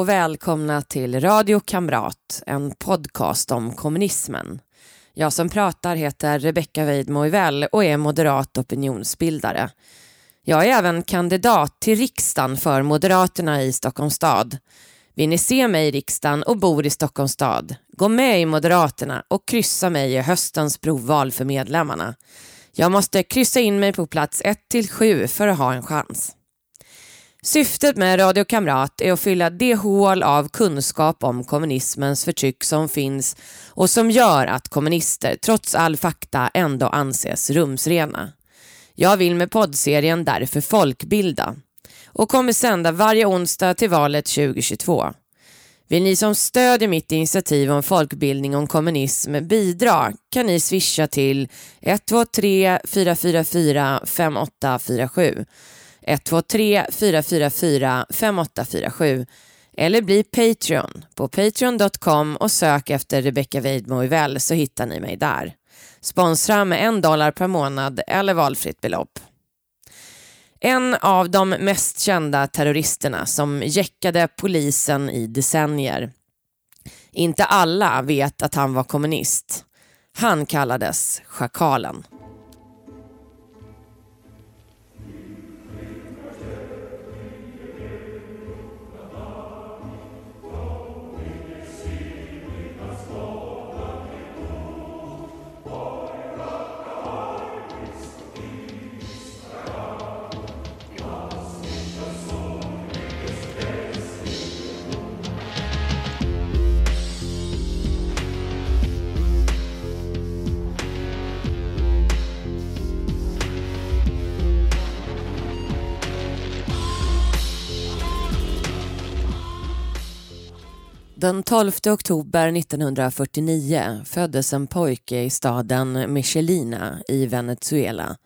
och välkomna till Radio Kamrat, en podcast om kommunismen. Jag som pratar heter Rebecka Weidmo och är moderat opinionsbildare. Jag är även kandidat till riksdagen för Moderaterna i Stockholms stad. Vill ni se mig i riksdagen och bor i Stockholms stad? Gå med i Moderaterna och kryssa mig i höstens provval för medlemmarna. Jag måste kryssa in mig på plats 1 till 7 för att ha en chans. Syftet med Radio Kamrat är att fylla det hål av kunskap om kommunismens förtryck som finns och som gör att kommunister trots all fakta ändå anses rumsrena. Jag vill med poddserien därför folkbilda och kommer sända varje onsdag till valet 2022. Vill ni som stödjer mitt initiativ om folkbildning om kommunism bidra kan ni swisha till 123 444 5847 123 444 5847 eller bli Patreon på patreon.com och sök efter Rebecca Weidmo så hittar ni mig där. Sponsra med en dollar per månad eller valfritt belopp. En av de mest kända terroristerna som jäckade polisen i decennier. Inte alla vet att han var kommunist. Han kallades Schakalen. Den 12 oktober 1949 föddes en pojke i staden Michelina i Venezuela.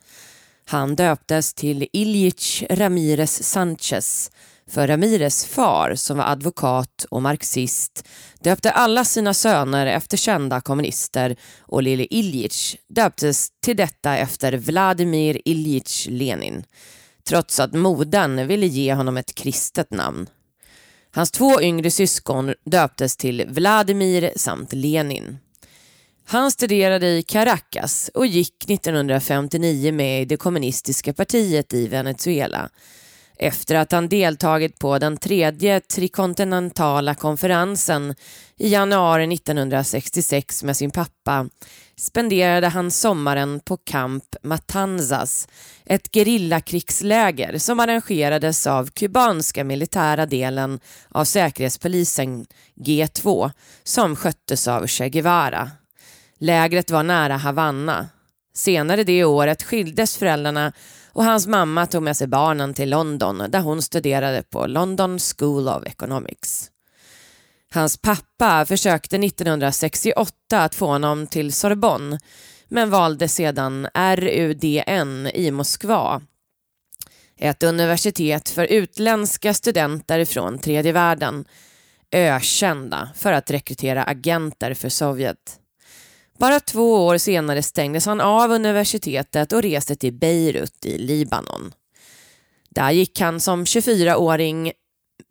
Han döptes till Ilich Ramirez Sanchez för Ramirez far, som var advokat och marxist, döpte alla sina söner efter kända kommunister och lille Ilich döptes till detta efter Vladimir Ilich Lenin, trots att modern ville ge honom ett kristet namn. Hans två yngre syskon döptes till Vladimir samt Lenin. Han studerade i Caracas och gick 1959 med i det kommunistiska partiet i Venezuela efter att han deltagit på den tredje trikontinentala konferensen i januari 1966 med sin pappa spenderade han sommaren på Camp Matanzas, ett gerillakrigsläger som arrangerades av kubanska militära delen av säkerhetspolisen G2 som sköttes av Che Guevara. Lägret var nära Havanna. Senare det året skildes föräldrarna och hans mamma tog med sig barnen till London där hon studerade på London School of Economics. Hans pappa försökte 1968 att få honom till Sorbonne men valde sedan RUDN i Moskva. Ett universitet för utländska studenter från tredje världen, ökända för att rekrytera agenter för Sovjet. Bara två år senare stängdes han av universitetet och reste till Beirut i Libanon. Där gick han som 24-åring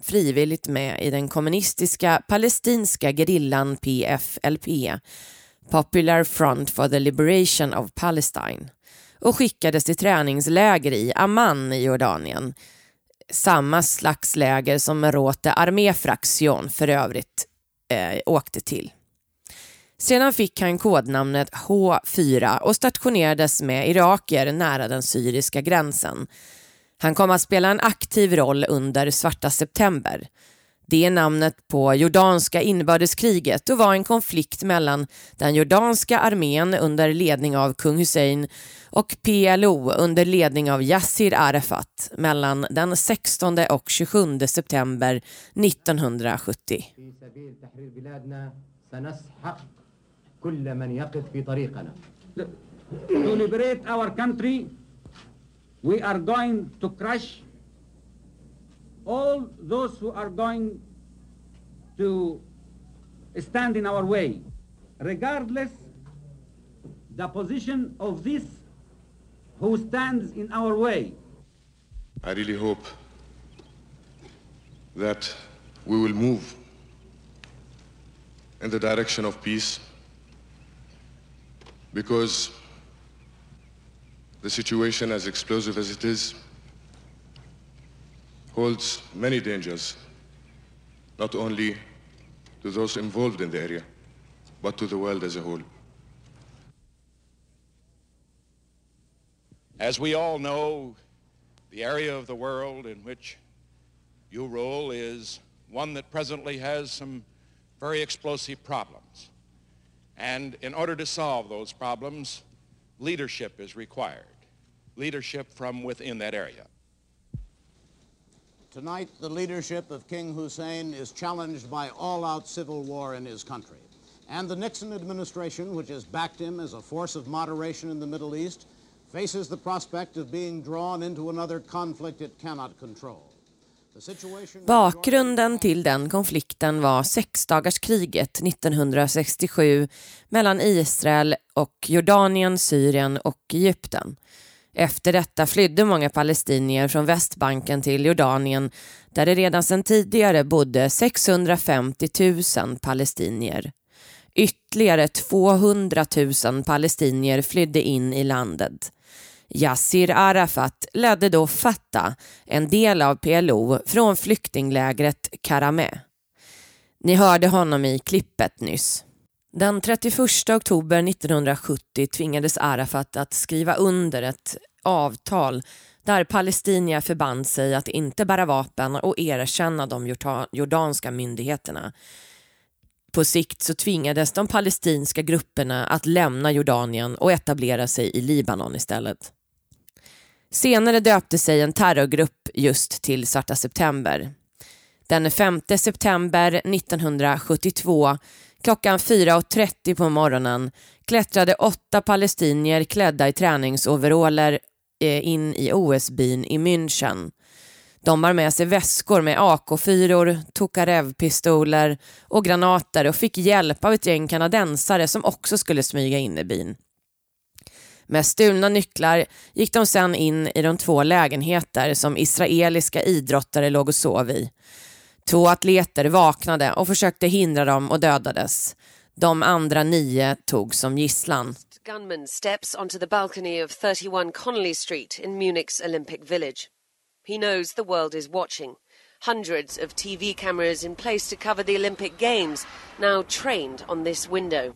frivilligt med i den kommunistiska palestinska gerillan PFLP, Popular Front for the Liberation of Palestine, och skickades till träningsläger i Amman i Jordanien. Samma slags läger som Rote arméfraktion för övrigt eh, åkte till. Sedan fick han kodnamnet H4 och stationerades med iraker nära den syriska gränsen. Han kom att spela en aktiv roll under Svarta september. Det är namnet på jordanska inbördeskriget och var en konflikt mellan den jordanska armén under ledning av kung Hussein och PLO under ledning av Yassir Arafat mellan den 16 och 27 september 1970. كل من يقف في طريقنا. To liberate our country, we are going to crush all those who are going to stand in our way, regardless the position of this who stands in our way. I really hope that we will move in the direction of peace because the situation, as explosive as it is, holds many dangers, not only to those involved in the area, but to the world as a whole. As we all know, the area of the world in which you rule is one that presently has some very explosive problems. And in order to solve those problems, leadership is required, leadership from within that area. Tonight, the leadership of King Hussein is challenged by all-out civil war in his country. And the Nixon administration, which has backed him as a force of moderation in the Middle East, faces the prospect of being drawn into another conflict it cannot control. Bakgrunden till den konflikten var sexdagarskriget 1967 mellan Israel och Jordanien, Syrien och Egypten. Efter detta flydde många palestinier från Västbanken till Jordanien där det redan sedan tidigare bodde 650 000 palestinier. Ytterligare 200 000 palestinier flydde in i landet. Yassir Arafat ledde då Fatah, en del av PLO, från flyktinglägret Karameh. Ni hörde honom i klippet nyss. Den 31 oktober 1970 tvingades Arafat att skriva under ett avtal där palestinier förband sig att inte bära vapen och erkänna de jordanska myndigheterna. På sikt så tvingades de palestinska grupperna att lämna Jordanien och etablera sig i Libanon istället. Senare döpte sig en terrorgrupp just till Svarta september. Den 5 september 1972 klockan 4.30 på morgonen klättrade åtta palestinier klädda i träningsoveraller eh, in i OS-byn i München. De bar med sig väskor med AK4, Tokarev-pistoler och granater och fick hjälp av ett gäng kanadensare som också skulle smyga in i byn. Med stulna nycklar gick de sen in i de två lägenheter som israeliska idrottare låg och sov i. Två atleter vaknade och försökte hindra dem och dödades. De andra nio tog som gisslan. Gunman steps onto the balcony of 31 Connolly Street in Munich's Olympic Village. He knows the world is watching. Hundreds of TV cameras in place to cover the Olympic Games, now trained on this window.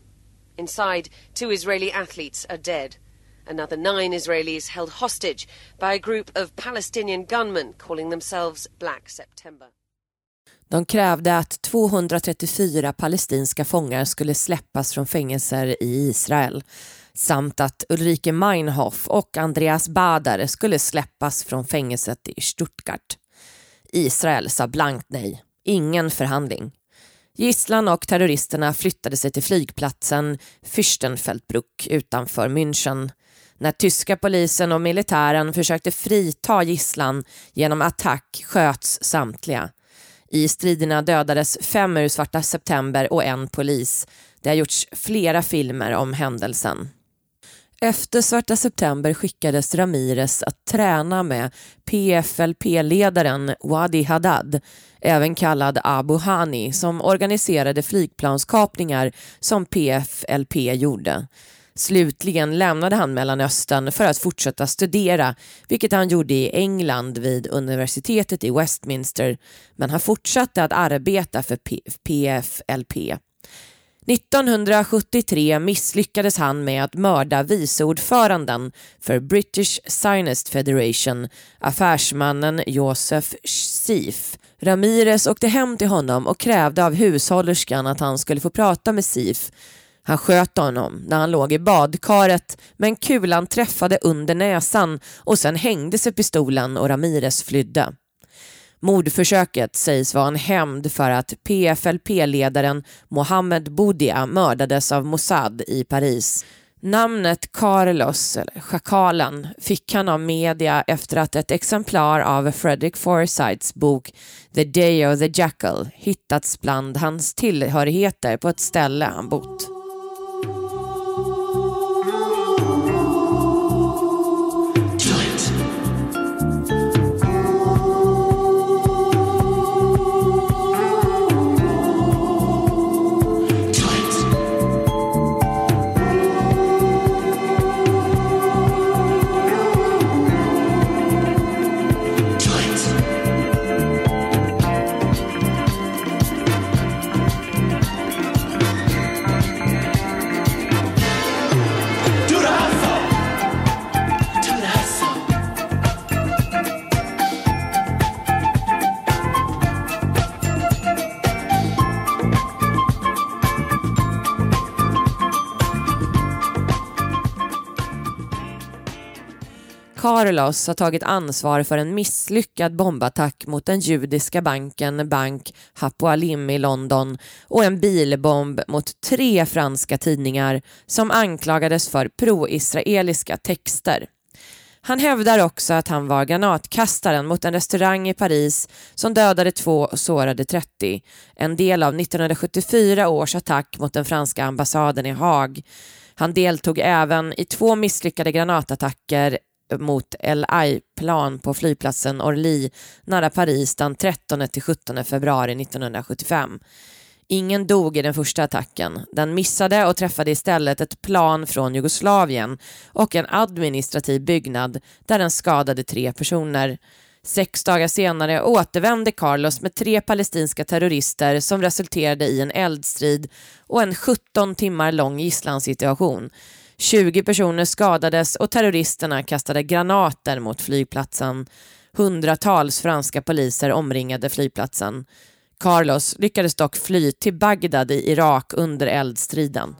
Inside, two Israeli athletes are dead. Another nine Israelis held hostage by a group of Palestinian gunmen calling themselves Black September. De krävde att 234 palestinska fångar skulle släppas från fängelser i Israel samt att Ulrike Meinhof och Andreas Badar skulle släppas från fängelset i Stuttgart. Israel sa blankt nej. Ingen förhandling. Gisslan och terroristerna flyttade sig till flygplatsen Fürstenfeldbruck utanför München när tyska polisen och militären försökte frita gisslan genom attack sköts samtliga. I striderna dödades fem ur Svarta september och en polis. Det har gjorts flera filmer om händelsen. Efter Svarta september skickades Ramirez att träna med PFLP-ledaren Wadi Haddad, även kallad Abu Hani, som organiserade flygplanskapningar som PFLP gjorde. Slutligen lämnade han Mellanöstern för att fortsätta studera, vilket han gjorde i England vid universitetet i Westminster, men han fortsatte att arbeta för PFLP. 1973 misslyckades han med att mörda viceordföranden för British Zionist Federation, affärsmannen Joseph Sif. Ramirez åkte hem till honom och krävde av hushållerskan att han skulle få prata med Sif han sköt honom när han låg i badkaret men kulan träffade under näsan och sen hängde sig pistolen och Ramirez flydde. Mordförsöket sägs vara en hämnd för att PFLP-ledaren Mohammed Boudia mördades av Mossad i Paris. Namnet Carlos, eller Schakalen, fick han av media efter att ett exemplar av Frederick Forsyths bok The Day of the Jackal hittats bland hans tillhörigheter på ett ställe han bott. Carlos har tagit ansvar för en misslyckad bombattack mot den judiska banken Bank Hapoalim i London och en bilbomb mot tre franska tidningar som anklagades för pro-israeliska texter. Han hävdar också att han var granatkastaren mot en restaurang i Paris som dödade två och sårade 30. En del av 1974 års attack mot den franska ambassaden i Haag. Han deltog även i två misslyckade granatattacker mot LI-plan på flygplatsen Orly nära Paris den 13 till 17 februari 1975. Ingen dog i den första attacken. Den missade och träffade istället ett plan från Jugoslavien och en administrativ byggnad där den skadade tre personer. Sex dagar senare återvände Carlos med tre palestinska terrorister som resulterade i en eldstrid och en 17 timmar lång gisslansituation. 20 personer skadades och terroristerna kastade granater mot flygplatsen. Hundratals franska poliser omringade flygplatsen. Carlos lyckades dock fly till Bagdad i Irak under eldstriden.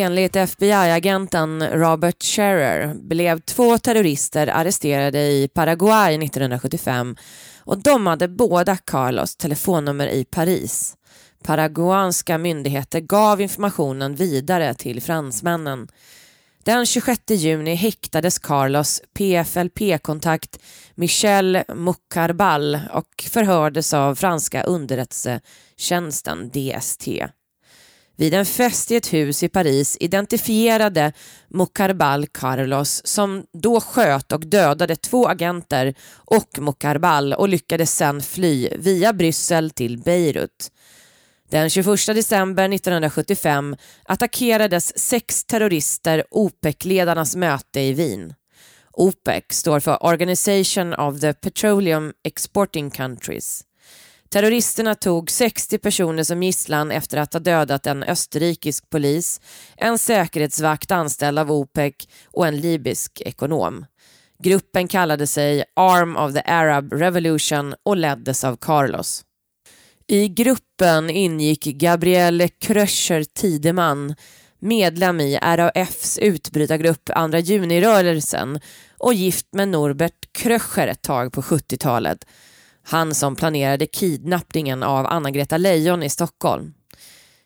Enligt FBI-agenten Robert Scherer blev två terrorister arresterade i Paraguay 1975 och de hade båda Carlos telefonnummer i Paris. Paraguanska myndigheter gav informationen vidare till fransmännen. Den 26 juni häktades Carlos PFLP-kontakt Michel Mukarbal och förhördes av franska underrättelsetjänsten DST. Vid en fest i ett hus i Paris identifierade Mokarbal Carlos som då sköt och dödade två agenter och Mokarbal och lyckades sedan fly via Bryssel till Beirut. Den 21 december 1975 attackerades sex terrorister OPEC-ledarnas möte i Wien. OPEC står för Organization of the Petroleum Exporting Countries. Terroristerna tog 60 personer som gisslan efter att ha dödat en österrikisk polis, en säkerhetsvakt anställd av OPEC och en libysk ekonom. Gruppen kallade sig Arm of the Arab Revolution och leddes av Carlos. I gruppen ingick Gabriele Kröcher Tideman, medlem i RAFs utbrytargrupp Andra junirörelsen och gift med Norbert Kröcher ett tag på 70-talet han som planerade kidnappningen av Anna-Greta Leijon i Stockholm.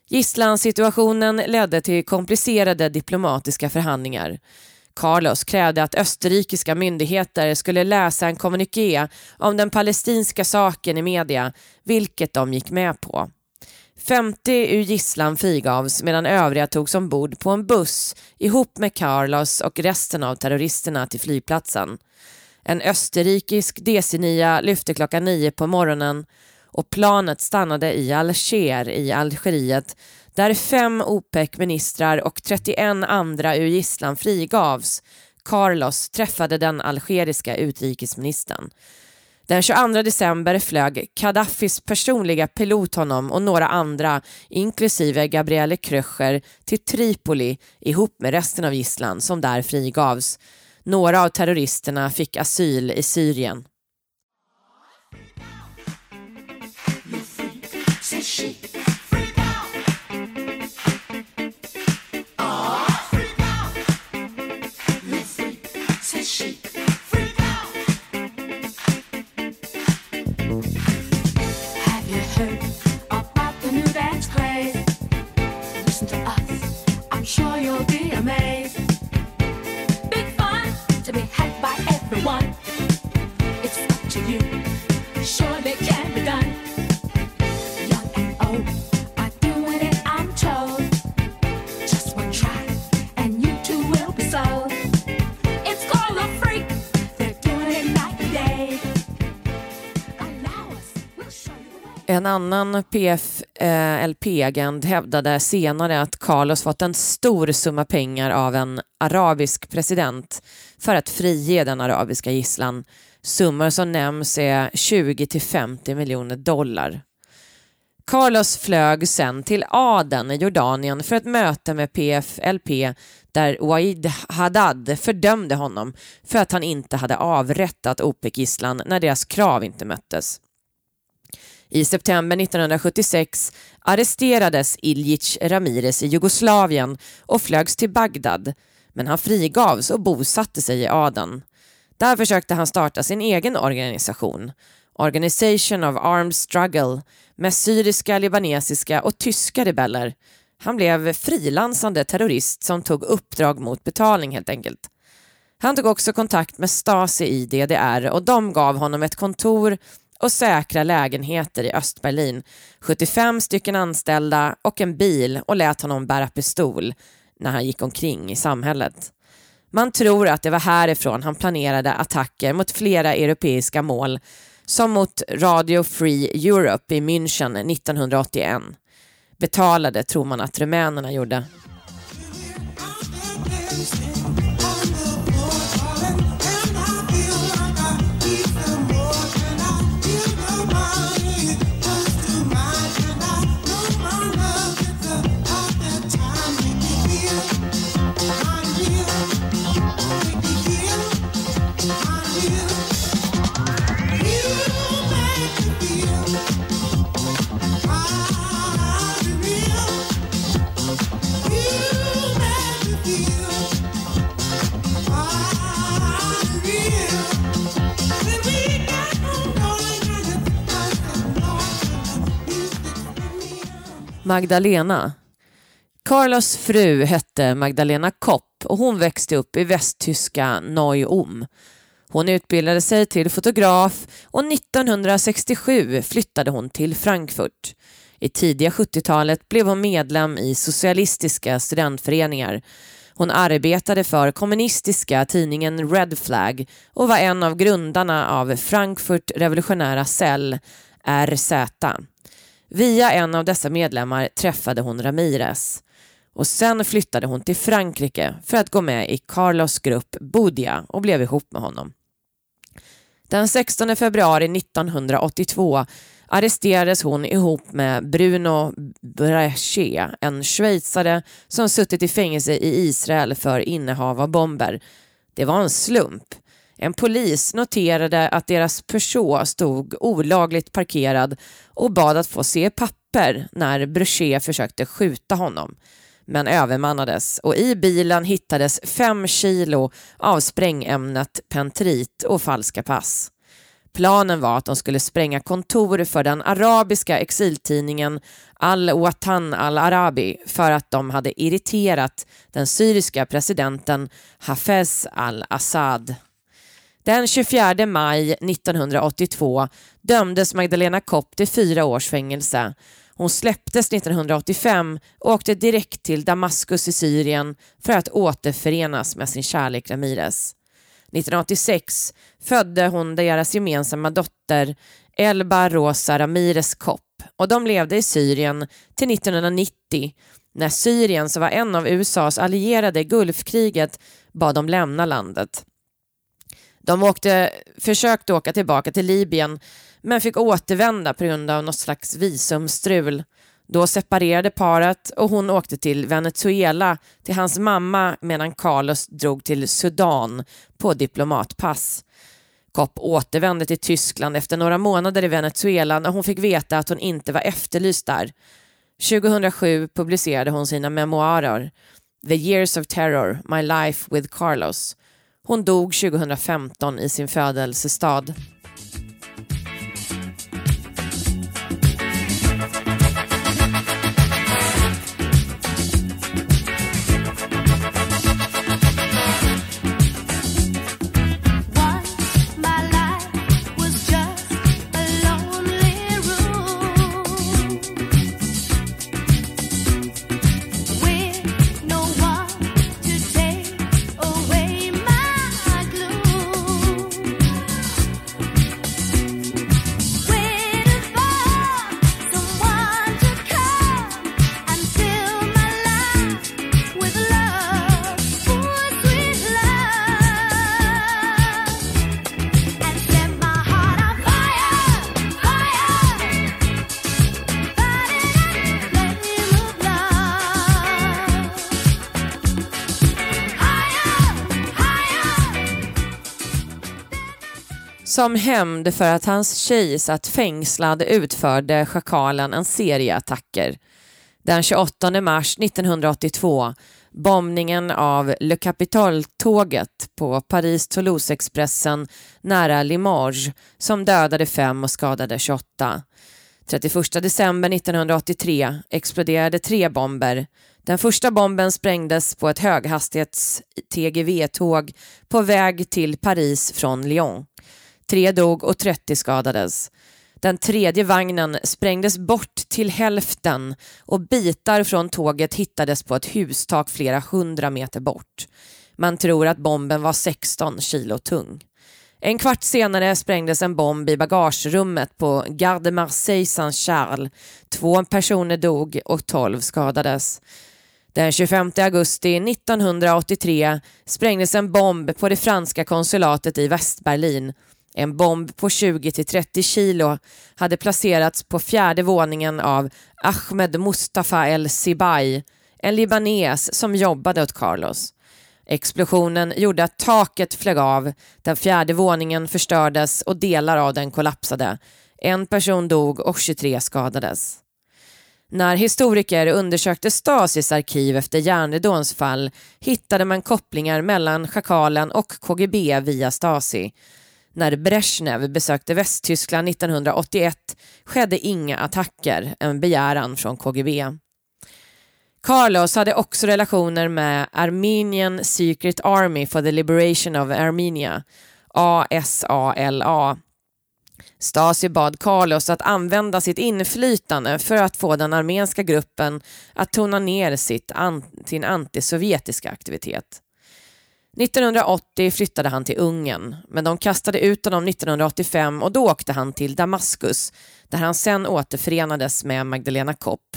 Gisslansituationen ledde till komplicerade diplomatiska förhandlingar. Carlos krävde att österrikiska myndigheter skulle läsa en kommuniké om den palestinska saken i media, vilket de gick med på. 50 ur gisslan frigavs medan övriga togs ombord på en buss ihop med Carlos och resten av terroristerna till flygplatsen. En österrikisk DC-9 lyfte klockan nio på morgonen och planet stannade i Alger i Algeriet där fem OPEC-ministrar och 31 andra ur gisslan frigavs. Carlos träffade den algeriska utrikesministern. Den 22 december flög Gaddafis personliga pilot honom och några andra, inklusive Gabriele Kröcher, till Tripoli ihop med resten av gisslan som där frigavs. Några av terroristerna fick asyl i Syrien. En annan PFLP-agent hävdade senare att Carlos fått en stor summa pengar av en arabisk president för att frige den arabiska gisslan. Summor som nämns är 20 till 50 miljoner dollar. Carlos flög sen till Aden i Jordanien för ett möte med PFLP där Waid Haddad fördömde honom för att han inte hade avrättat OPEC-gisslan när deras krav inte möttes. I september 1976 arresterades Iljic Ramirez i Jugoslavien och flögs till Bagdad, men han frigavs och bosatte sig i Aden. Där försökte han starta sin egen organisation, Organization of Armed Struggle, med syriska, libanesiska och tyska rebeller. Han blev frilansande terrorist som tog uppdrag mot betalning helt enkelt. Han tog också kontakt med Stasi i DDR och de gav honom ett kontor och säkra lägenheter i Östberlin, 75 stycken anställda och en bil och lät honom bära pistol när han gick omkring i samhället. Man tror att det var härifrån han planerade attacker mot flera europeiska mål som mot Radio Free Europe i München 1981. Betalade tror man att rumänerna gjorde. Magdalena. Carlos fru hette Magdalena Kopp och hon växte upp i västtyska Neu-Ulm. Hon utbildade sig till fotograf och 1967 flyttade hon till Frankfurt. I tidiga 70-talet blev hon medlem i socialistiska studentföreningar. Hon arbetade för kommunistiska tidningen Red Flag och var en av grundarna av Frankfurt revolutionära cell, RZ. Via en av dessa medlemmar träffade hon Ramirez och sen flyttade hon till Frankrike för att gå med i Carlos grupp Bodia och blev ihop med honom. Den 16 februari 1982 arresterades hon ihop med Bruno Brachet, en schweizare som suttit i fängelse i Israel för innehav av bomber. Det var en slump. En polis noterade att deras Peugeot stod olagligt parkerad och bad att få se papper när Brochet försökte skjuta honom men övermannades och i bilen hittades fem kilo av sprängämnet pentrit och falska pass. Planen var att de skulle spränga kontor för den arabiska exiltidningen Al-Watan al-Arabi för att de hade irriterat den syriska presidenten Hafez al-Assad. Den 24 maj 1982 dömdes Magdalena Kopp till fyra års fängelse. Hon släpptes 1985 och åkte direkt till Damaskus i Syrien för att återförenas med sin kärlek Ramirez. 1986 födde hon deras gemensamma dotter Elba Rosa Ramirez Kopp och de levde i Syrien till 1990 när Syrien, som var en av USAs allierade i Gulfkriget, bad dem lämna landet. De åkte, försökte åka tillbaka till Libyen men fick återvända på grund av något slags visumstrul. Då separerade paret och hon åkte till Venezuela till hans mamma medan Carlos drog till Sudan på diplomatpass. Kopp återvände till Tyskland efter några månader i Venezuela när hon fick veta att hon inte var efterlyst där. 2007 publicerade hon sina memoarer The years of terror, my life with Carlos hon dog 2015 i sin födelsestad. Som hämnd för att hans tjej satt fängslad utförde schakalen en serie attacker. Den 28 mars 1982 bombningen av Le Capitol-tåget på Paris-Toulouse-expressen nära Limoges som dödade fem och skadade 28. 31 december 1983 exploderade tre bomber. Den första bomben sprängdes på ett höghastighets-TGV-tåg på väg till Paris från Lyon. Tre dog och 30 skadades. Den tredje vagnen sprängdes bort till hälften och bitar från tåget hittades på ett hustak flera hundra meter bort. Man tror att bomben var 16 kilo tung. En kvart senare sprängdes en bomb i bagagerummet på Gare de Marseille Saint-Charles. Två personer dog och 12 skadades. Den 25 augusti 1983 sprängdes en bomb på det franska konsulatet i Västberlin en bomb på 20-30 kilo hade placerats på fjärde våningen av Ahmed Mustafa El Sibai, en libanes som jobbade åt Carlos. Explosionen gjorde att taket flög av, den fjärde våningen förstördes och delar av den kollapsade. En person dog och 23 skadades. När historiker undersökte Stasis arkiv efter järnridåns fall hittade man kopplingar mellan Schakalen och KGB via Stasi. När Brezhnev besökte Västtyskland 1981 skedde inga attacker, en begäran från KGB. Carlos hade också relationer med Armenian Secret Army for the Liberation of Armenia, ASALA. Stasi bad Carlos att använda sitt inflytande för att få den armenska gruppen att tona ner sitt, sin antisovjetiska aktivitet. 1980 flyttade han till Ungern, men de kastade ut honom 1985 och då åkte han till Damaskus, där han sen återförenades med Magdalena Kopp.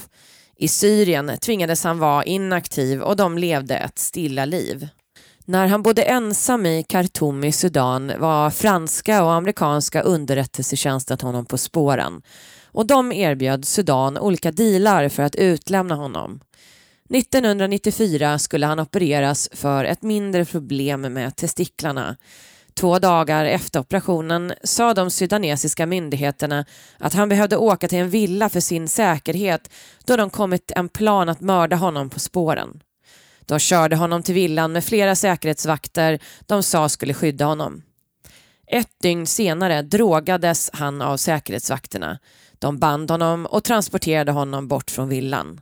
I Syrien tvingades han vara inaktiv och de levde ett stilla liv. När han bodde ensam i Khartoum i Sudan var franska och amerikanska underrättelsetjänsten honom på spåren och de erbjöd Sudan olika dealar för att utlämna honom. 1994 skulle han opereras för ett mindre problem med testiklarna. Två dagar efter operationen sa de sudanesiska myndigheterna att han behövde åka till en villa för sin säkerhet då de kommit en plan att mörda honom på spåren. De körde honom till villan med flera säkerhetsvakter de sa skulle skydda honom. Ett dygn senare drogades han av säkerhetsvakterna. De band honom och transporterade honom bort från villan.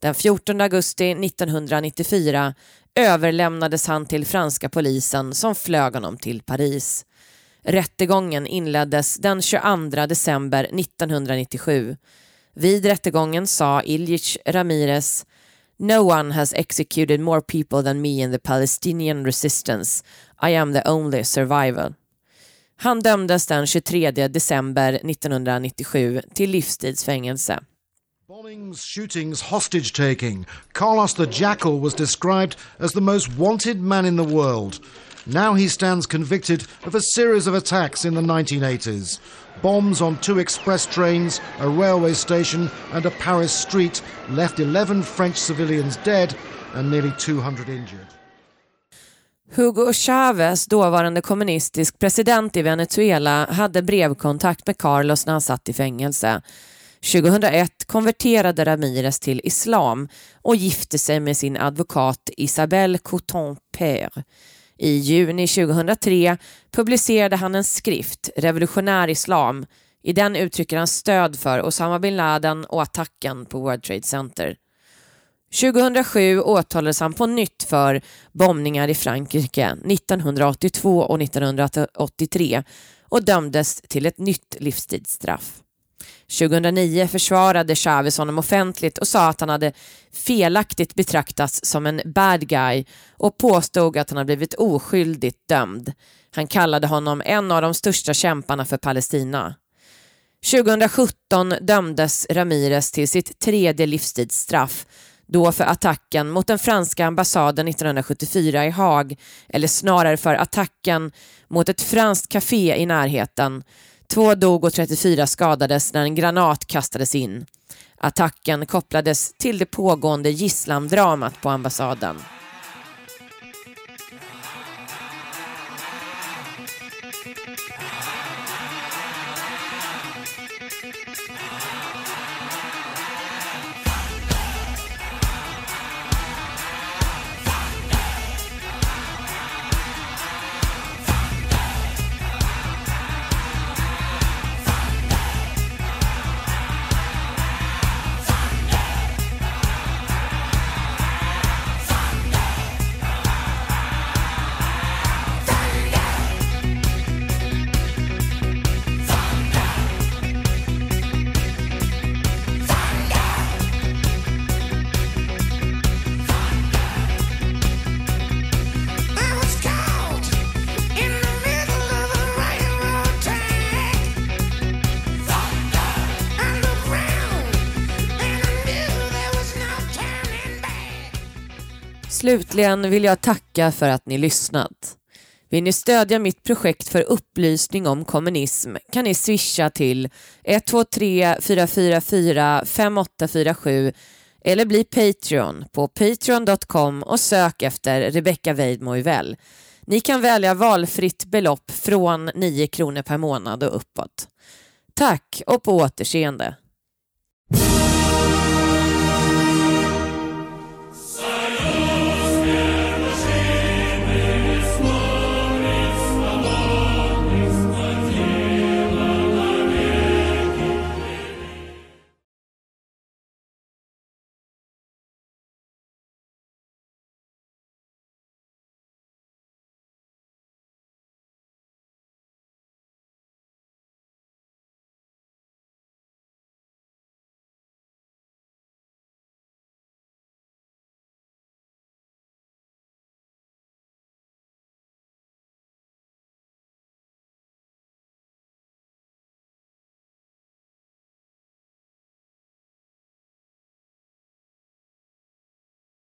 Den 14 augusti 1994 överlämnades han till franska polisen som flög honom till Paris. Rättegången inleddes den 22 december 1997. Vid rättegången sa Ilyich Ramirez No one has executed more people than me in the Palestinian resistance. I am the only survivor. Han dömdes den 23 december 1997 till livstidsfängelse. Bombings, shootings, hostage taking. Carlos the Jackal was described as the most wanted man in the world. Now he stands convicted of a series of attacks in the 1980s. Bombs on two express trains, a railway station, and a Paris street left 11 French civilians dead and nearly 200 injured. Hugo Chavez, dåvarande kommunistisk president i Venezuela, hade brevkontakt med Carlos när han satt i fängelse. 2001 konverterade Ramirez till islam och gifte sig med sin advokat Isabelle Couton-Père. I juni 2003 publicerade han en skrift, Revolutionär Islam. I den uttrycker han stöd för Osama bin Laden och attacken på World Trade Center. 2007 åtalades han på nytt för bombningar i Frankrike 1982 och 1983 och dömdes till ett nytt livstidsstraff. 2009 försvarade Chavez honom offentligt och sa att han hade felaktigt betraktats som en bad guy och påstod att han hade blivit oskyldigt dömd. Han kallade honom en av de största kämparna för Palestina. 2017 dömdes Ramirez till sitt tredje livstidsstraff då för attacken mot den franska ambassaden 1974 i Haag, eller snarare för attacken mot ett franskt café i närheten Två dog och 34 skadades när en granat kastades in. Attacken kopplades till det pågående gisslandramat på ambassaden. Slutligen vill jag tacka för att ni lyssnat. Vill ni stödja mitt projekt för upplysning om kommunism kan ni swisha till 123 444 5847 eller bli Patreon på patreon.com och sök efter Rebecca Weidmo Ni kan välja valfritt belopp från 9 kronor per månad och uppåt. Tack och på återseende.